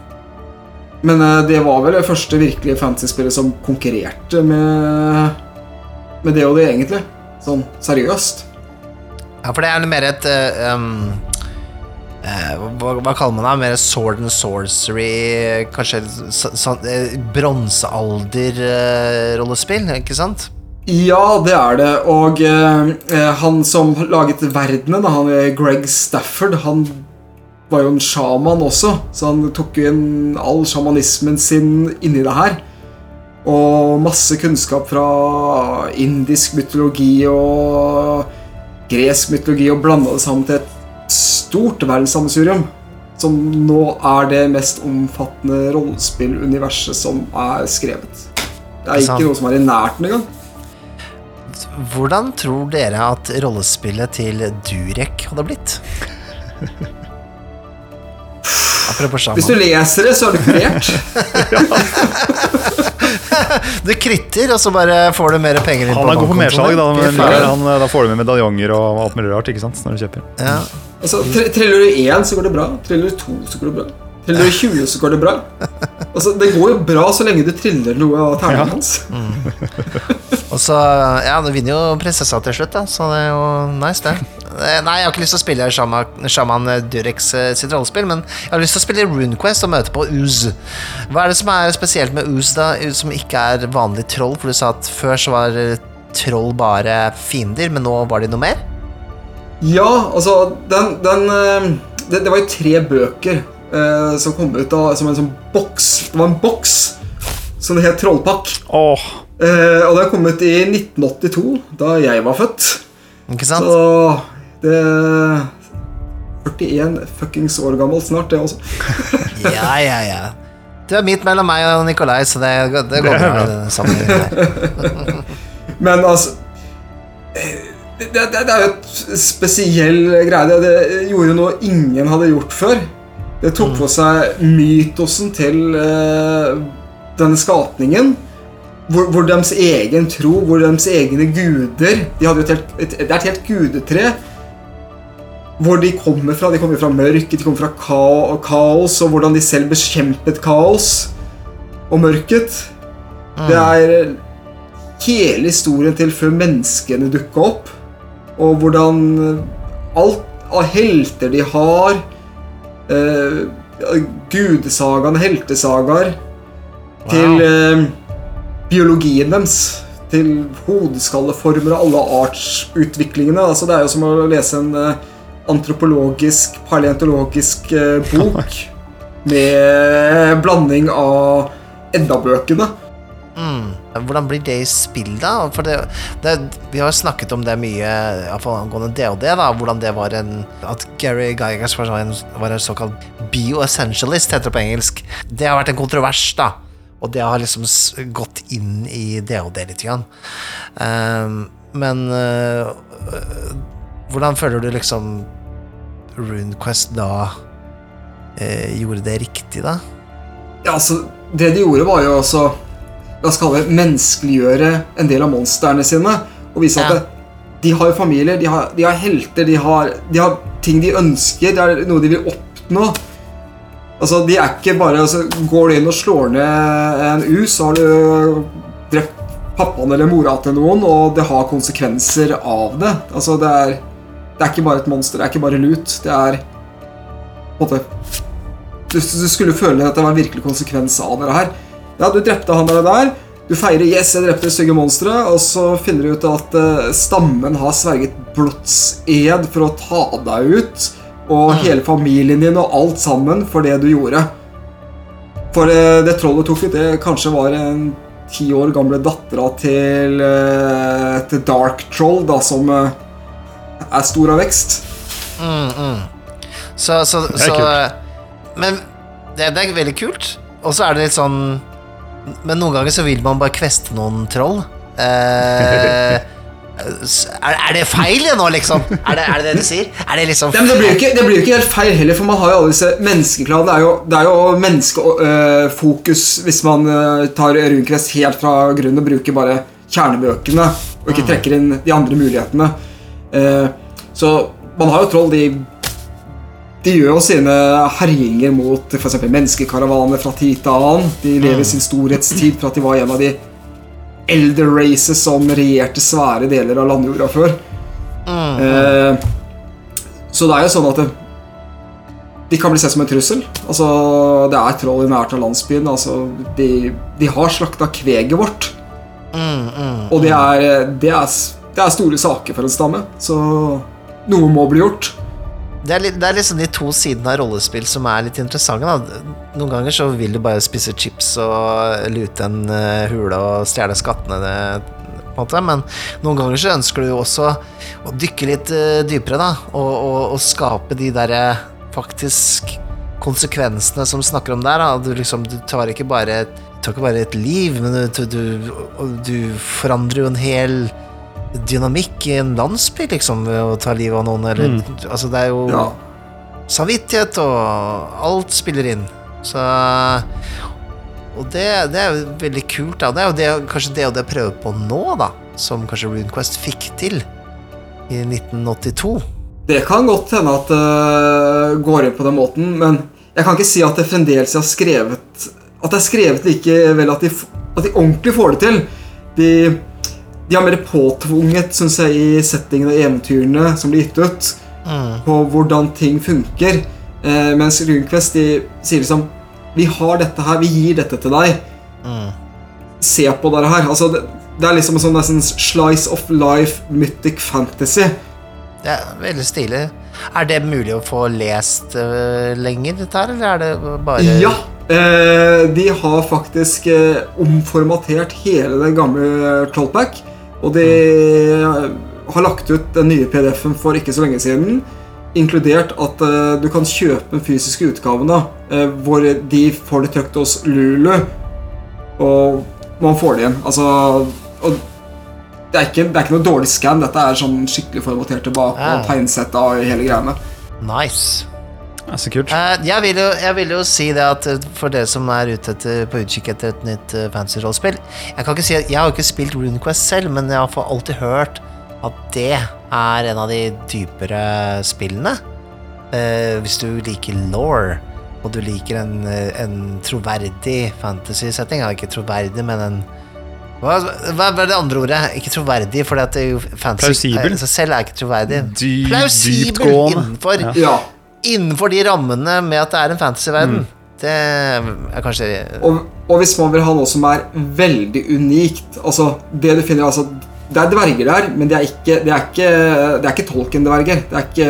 Men eh, det var vel det første virkelige fantasy-spillet som konkurrerte med Med det og det, egentlig. Sånn seriøst. Ja, for det er mer et um, uh, hva, hva kaller man det? Mer sword and sorcery Kanskje så- sånn uh, bronsealder-rollespill, ikke sant? Ja, det er det. Og eh, han som laget verdenen, han Greg Stafford, han var jo en sjaman også, så han tok jo inn all sjamanismen sin inni det her. Og masse kunnskap fra indisk mytologi og gresk mytologi, og blanda det sammen til et stort verdenssammensurium. Som nå er det mest omfattende rollespilluniverset som er skrevet. Det er ikke noe som er i nærheten engang. Hvordan tror dere at rollespillet til Durek hadde blitt? Apropos Hvis du leser det, så er det kurert. Du kritter, og så bare får du mer penger inn Han er god på mersalg, da, men han, da får du med medaljonger og alt mulig rart ikke sant, når du kjøper. Ja. Altså, tre- Triller du én, så går det bra. Triller du to, så går det bra. Triller du 20, så går det bra. Altså, Det går jo bra så lenge du triller noe av terningen Ja. hans. Og så, ja, du vinner jo prinsessa til slutt, da, så det er jo nice, det. Eh, Nei, jeg har ikke lyst til å spille Shaman, Shaman Durex eh, sitt rollespill, men jeg har lyst til å spille RuneQuest og møte på Uz. Hva er det som er spesielt med Uz, da, som ikke er vanlig troll? For du sa at før så var troll bare fiender, men nå var de noe mer? Ja, altså den, den eh, det, det var jo tre bøker eh, som kom ut da, som en sånn boks. Det var en boks som det het Trollpakk. Åh, Eh, og det kom kommet i 1982, da jeg var født. Ikke sant? Så det 41 fuckings år gammel snart, det også. Ja, ja, ja. Du er midt mellom meg og Nikolai, så det, går- det går bra. her. Men altså eh, det, det, det er jo et spesiell greie. Det, det gjorde noe ingen hadde gjort før. Det tok for seg mytosen til uh, denne skapningen. Hvor, hvor deres egen tro, hvor deres egne guder De hadde jo et helt, et, Det er et helt gudetre. Hvor de kommer fra. De kommer fra mørket, de kommer fra ka kaos, og hvordan de selv bekjempet kaos og mørket. Det er hele historien til før menneskene dukka opp. Og hvordan alt av helter de har eh, Gudesagaene, heltesagaer Til eh, biologien deres. Til hodeskalleformer og alle artsutviklingene. Altså, det er jo som å lese en eh, antropologisk, paleontologisk eh, bok med blanding av Edda-bøkene. Mm. Hvordan blir det i spill, da? For det, det, vi har jo snakket om det mye, iallfall angående DOD, da, hvordan det var en At Gary Gygax var en, var en såkalt bioessentialist, heter det på engelsk. Det har vært en kontrovers, da. Og det har liksom gått inn i DHD litt. Grann. Ehm, men øh, hvordan føler du liksom RuneQuest da øh, gjorde det riktig, da? Ja, altså, det de gjorde var jo altså La oss kalle det menneskeliggjøre en del av monstrene sine. Og vise at Ja. det, de har familier, de har, de har helter, de har, de har ting de ønsker, det er noe de vil oppnå. Altså, de er ikke bare altså, Går du inn og slår ned en U, så har du drept pappaen eller mora til noen, og det har konsekvenser av det. Altså, det er, det er ikke bare et monster, det er ikke bare lut. Det er på en måte du, skulle føle at det var en virkelig konsekvens av det her. Ja, du drepte han der, der. Du feirer 'yes, jeg drepte det stygge monsteret', og så finner du ut at uh, stammen har sverget blodsed for å ta deg ut, og hele familien din og alt sammen for det du gjorde. For det, det trollet tok ut, det kanskje var en ti år gamle dattera til, eh, til Dark Troll, da, som eh, er stor av vekst. Mm, mm. Så, så, så kult. Men det, det er veldig kult. Og så er det litt sånn Men noen ganger så vil man bare kveste noen troll. Eh, er, er det feil det nå, liksom? Er det, er det det du sier? Er det liksom Nei, men det blir, ikke, det blir ikke helt feil heller, for man har jo alle disse menneskekladene. Det er jo, det er jo menneskefokus hvis man øh, tar Runquest helt fra grunnen og bruker bare kjernebøkene og ikke trekker inn de andre mulighetene. Uh, så man har jo troll, de de gjør jo sine herjinger mot f.eks. menneskekaravaner fra tid til annen. De lever sin storhetstid for at de var en av de elder races som regjerte svære deler av landjorda før. Eh, så det er jo sånn at det, de kan bli sett som en trussel. Altså, Det er troll i nært av landsbyen. Altså, de, de har slakta kveget vårt. mm, mm. Og det er, det, er, det er store saker for en stamme. Så noe må bli gjort. Det er, litt, det er liksom de to sidene av rollespill som er litt interessante. Da. Noen ganger så vil du bare spise chips og lute en uh, hule og stjele skattene, det, måte. men noen ganger så ønsker du også å dykke litt uh, dypere, da, og, og, og skape de derre faktisk konsekvensene som snakker om der. Da. Du, liksom, du tar ikke bare tar ikke bare et liv, men du, du, du forandrer jo en hel dynamikk i en landsby, liksom, ved å ta livet av noen, eller Altså, det er jo Ja. samvittighet og alt spiller inn. Så Og det, det er jo veldig kult, da. Det er jo det, kanskje det og det prøver på nå, da, som kanskje RuneQuest fikk til i 1982. Det kan godt hende at det går inn på den måten, men jeg kan ikke si at det fremdeles har skrevet At det er skrevet likevel at de, at de ordentlig får det til. De, de har mer påtvunget, syns jeg, i settingen og eventyrene som blir gitt ut, på hvordan ting funker. Eh, mens RuneQuest de sier liksom Vi har dette her, vi gir dette til deg. Se på dette her. Altså, det, Det er liksom en sånn nesten slice of life mythic fantasy. Det er veldig stilig. Er det mulig å få lest uh, lenger, dette her, eller er det bare Ja! Eh, de har faktisk eh, omformatert hele det gamle Trollpack. Og de har lagt ut den nye PDF-en for ikke så lenge siden. Inkludert at uh, du kan kjøpe den fysiske utgaven, da, uh, hvor de får det trykt hos Lulu. Og man får det igjen. Altså det, er ikke, det er ikke noe dårlig scan. Dette er sånn skikkelig formatert tilbake. Ah. Og tegnsett av hele greiene. Nice. Ja, så kult. Eh, jeg, vil jo, jeg vil jo si det at eh, for dere som er ute etter, på utkikk etter et nytt uh, fantasy-rollespill Jeg kan ikke si at jeg har ikke spilt RuneQuest selv, men jeg har alltid hørt at det er en av de dypere spillene. Eh, hvis du liker law, og du liker en, eh, en troverdig fantasy-setting Ikke troverdig, men en hva, hva er det andre ordet? Ikke troverdig, for det er jo fantasy Plausibel. selv er ikke troverdig. Dy, Plausibel dyptgående. innenfor Ja. Innenfor de rammene med at det er en fantasyverden. Det er kanskje Og, og hvis man vil ha noe som er veldig unikt Altså, det du finner altså Det er dverger der, men det er ikke, det er ikke, det er ikke Tolkien-dverger. Det, er ikke,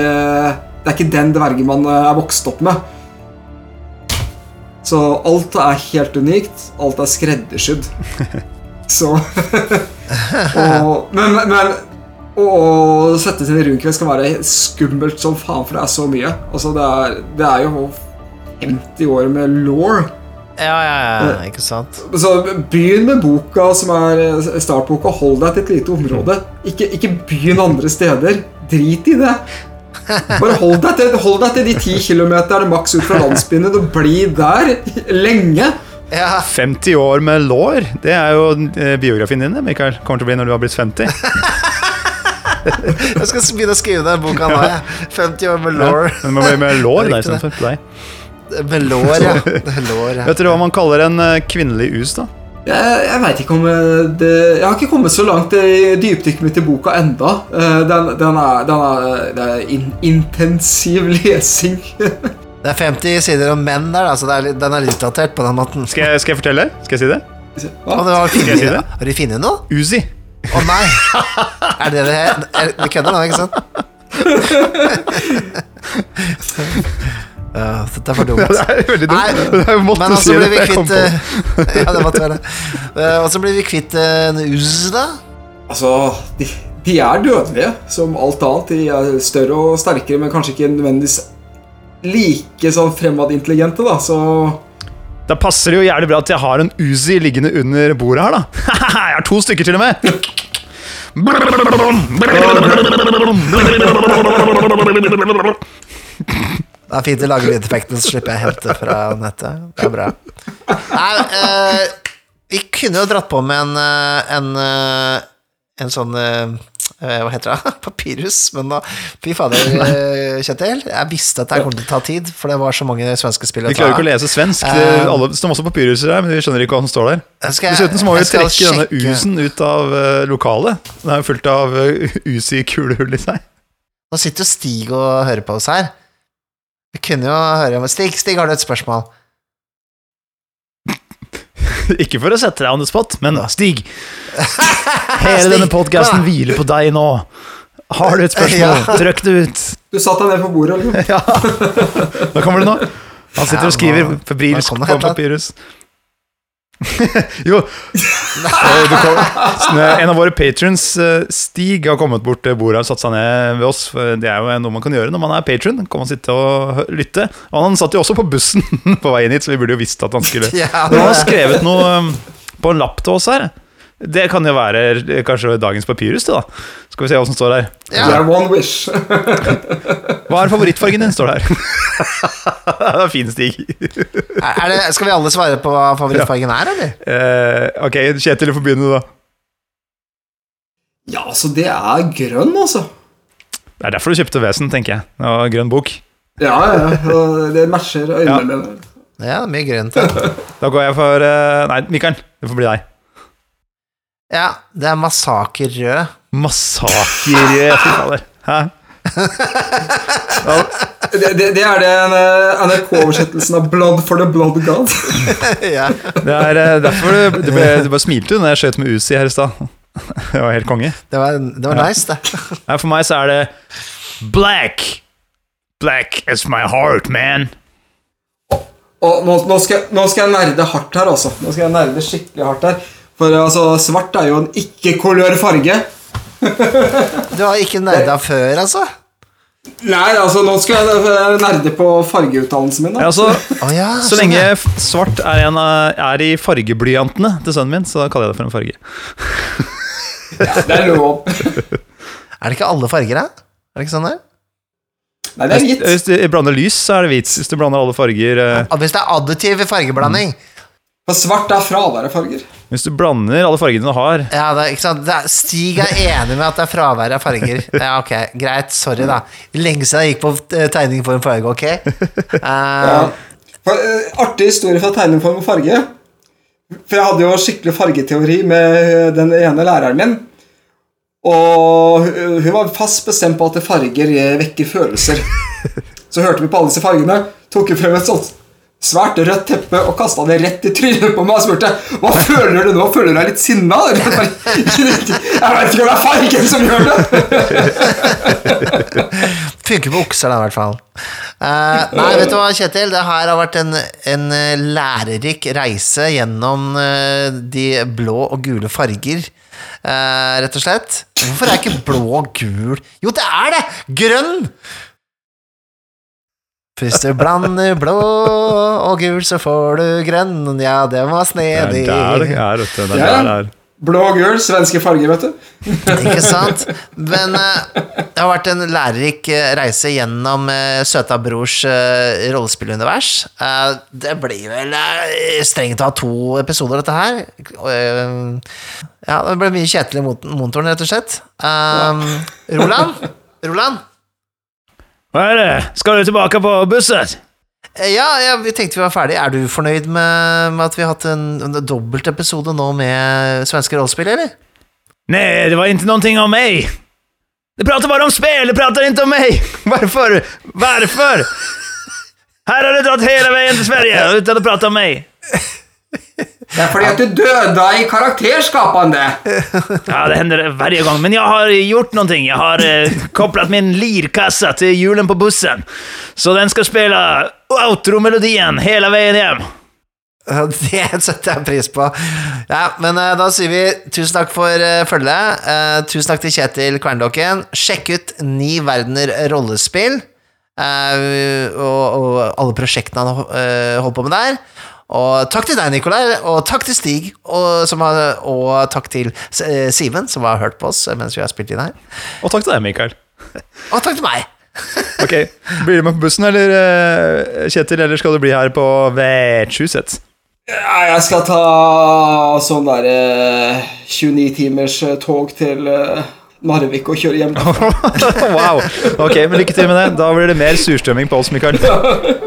det er ikke den dvergen man eh, er vokst opp med. Så alt er helt unikt. Alt er skreddersydd. Så og, Men, men å sette sin i skal kan være skummelt som faen, for det er så mye. Altså, det er, det er jo 50 år med law. Ja, ja, ja, ikke sant? Så Begynn med boka som er eh, startboka. Hold deg til et lite område. Ikke, ikke begynn andre steder. Drit i det. Bare hold deg til, hold deg til de ti kilometerne maks ut fra landsbyen og bli der lenge. Ja, 50 år med lår, det er jo eh, biografien din, Mikael. Kommer til å bli når du har blitt 50. jeg skal begynne å skrive den boka nå, jeg. 50 år med lår. Ja, men det med lår, der sånn for deg. Med lår, ja. lår, ja. Vet dere hva man kaller en eh, kvinnelig us, da? Jeg, jeg vet ikke om eh, det, Jeg har ikke kommet så langt i dypdykket mitt i boka enda. Eh, Den, den er, den er, det er in, intensiv lesing. Det er 50 sider om menn der, da, så det er, den er litt datert på den måten. Skal jeg, skal jeg fortelle? Skal jeg si det? Hva? det var Skal jeg si det? Har du funnet noe? Uzi. Å nei! Er det det er, Vi kødder nå, ikke sant? Uh, dette er for dumt. Ja, det er veldig dumt. Nei, er jo måtte Men si altså det, blir vi jeg kvitt eh, Ja, det måtte være det. Eh, Og så blir vi kvitt eh, en us, da. Altså, de, de er dødelige, som alt annet. De er større og sterkere, men kanskje ikke nødvendigvis like sånn fremadintelligente, da. Så Da passer det jo jævlig bra at jeg har en Uzi liggende under bordet her, da. jeg har to stykker til og med. Det er fint å lage lydeffekten, så slipper jeg å hente fra nettet. Det er bra. Nei, eh, vi kunne jo dratt på med en, eh, en, eh, en sånn eh, Hva heter det? Papyrus. Men da Fy fader, eh, Kjetil. Jeg visste at det kom til å ta tid, for det var så mange svenske spill Vi klarer klarer ikke å lese svensk. Eh, Det, alle det står masse papyruser her, men vi skjønner ikke hva som står der. Jeg- Dessuten så må vi trekke denne usen ut av eh, lokalet. Den er jo fullt av uh, i kulehull i seg. Nå sitter jo Stig og hører på oss her. Vi kunne jo høre med Stig. Stig, har du et spørsmål? Ikke for å sette deg on the spot, men Stig. Hele Stig, denne podkasten hviler på deg nå. Har du et spørsmål, Ja. trykk det ut. du satte deg ned på bordet, liksom. Ja. Hva kommer det nå? Han sitter og skriver febrilsk på papyrus. jo Eh, kom, En av våre patrons, eh, Stig, har kommet bort til bordet og satt seg ned ved oss. For det er jo noe man kan gjøre når man er patron. Kan man sitte og lytte. Og han satt jo også på bussen på veien hit, så vi burde jo visst at han skulle Ja, han har skrevet noe um, på en lapp til oss her. Det kan jo være kanskje dagens papyrus, det, da. Skal vi se hva som står der. Ja. Er one wish. Hva er favorittfargen din, står der. det er fin, Stig. Er det, skal vi alle svare på hva favorittfargen er, eller? Uh, ok, Kjetil, du får begynne, da. Ja, altså, det er grønn, altså. Det er derfor du kjøpte Vesen, tenker jeg. Og grønn bok. Ja, ja. Det matcher øynene Ja. mine. Ja, mye grønt. Ja. Da går jeg for eh, Nei, Mikael, det får bli deg. Ja, det er massaker rød. Massaker, fy fader. Hæ? Det, det, det er det eh, NRK-oversettelsen av 'Blood for the Blood God'. ja. Det er eh, derfor du, du, ble, du bare smilte du når jeg skjøt med Uzi her i stad. Det var helt konge. Det var, det var nice, det. Ja, for meg så er det Black. Black is my heart, man. Og nå, nå, skal, nå skal jeg nerde hardt her, altså. Nå skal jeg nerde skikkelig hardt her. For altså, svart er jo en ikke-kolør farge. Du har ikke nerda før, altså? Nei, altså, nå skal jeg nerde på fargeutdannelsen min. Ja, altså, oh, ja, så sånn, lenge svart er, en, av- er i fargeblyantene til sønnen min, så kaller jeg det for en farge. ja, Det er lov. Er det ikke alle farger, da? Er det ikke sånn der? Nei, det er hvit. hvis du blander lys, så er det hvit. Hvis du blander alle farger eh, Hvis det er additiv fargeblanding For svart er fraværet farger. Hvis du blander alle fargene du har Ja, det er, ikke sant? Det er, Stig er enig med at det er fravær av farger. Ja, ok, Greit. Sorry, da. Lenge siden jeg gikk på eh, tegning for en farge, ok? Uh, Ja. For, uh, artig historie fra tegning for en farge. For jeg hadde jo skikkelig fargeteori med den ene læreren min. Og hun var fast bestemt på at farger vekker følelser. Så hørte vi på alle disse fargene, tok hun frem et sånt svært rødt teppe og kasta det rett i trynet på meg og spurte Hva føler du nå. Føler du deg litt sinna? Jeg veit ikke om det er fargen som gjør det. Funker på okser, da, i hvert fall. Uh, nei, vet du hva, Kjetil? Det her har vært en, en lærerik reise gjennom eh, de blå og gule farger. Uh, rett og slett. Hvorfor er ikke blå og gul Jo, det er det! Grønn! Hvis du blander blå og gul, så får du grønn. Ja, det var Det er snedig. der det er, vet du. Det er der det. Blå og gul, svenske farger, vet du. Ikke sant? Men eh, det har vært en lærerik eh, reise gjennom uh, Søta Brors eh, rollespillunivers. Eh, det blir vel eh, strengt tatt to episoder, dette her. Eh, ja, det ble mye Kjetil i motoren, rett og slett. Roland? Roland? Hva er det? Skal du tilbake på bussen? Eh, Ja, ja, vi tenkte vi var ferdig. Er du fornøyd med, med at vi har hatt en, en dobbeltepisode nå med svenske rollespill, eller? Nei, det var ikke noe om meg. Det prater bare om spill, det prater ikke om meg! Hvorfor? Hvorfor? Her har du dratt hele veien til Sverige uten å prate om mig. Det er fordi at du døde i karakterskapende. Ja, det hender hver gang. men jeg har gjort noe. Jeg har eh, kopplat min lirkasse til hjulen på bussen. Så den skal spille outro-melodien hele veien hjem. Det setter jeg pris på. Ja, men eh, da sier vi tusen takk for uh, følget. Eh, tusen takk til Kjetil Kverndokken. Sjekk ut Ni verdener rollespill. eh, og, og alle prosjektene han holder holdt på med der. Og takk til deg, Nikolai, og takk til Stig, og, som har, og takk til eh, Siven, som har hørt på oss mens vi har spilt inn her. Og takk til deg, Mikael. Og takk til meg. Ok, Blir du med på bussen, eller eh, Kjetil, eller skal du bli her på vertshuset? Ja, jeg skal ta sånn der eh, 29 timers tog til Narvik og kjøre hjem. wow. Ok, men lykke til med det. Da blir det mer surstrømming på oss, Mikael.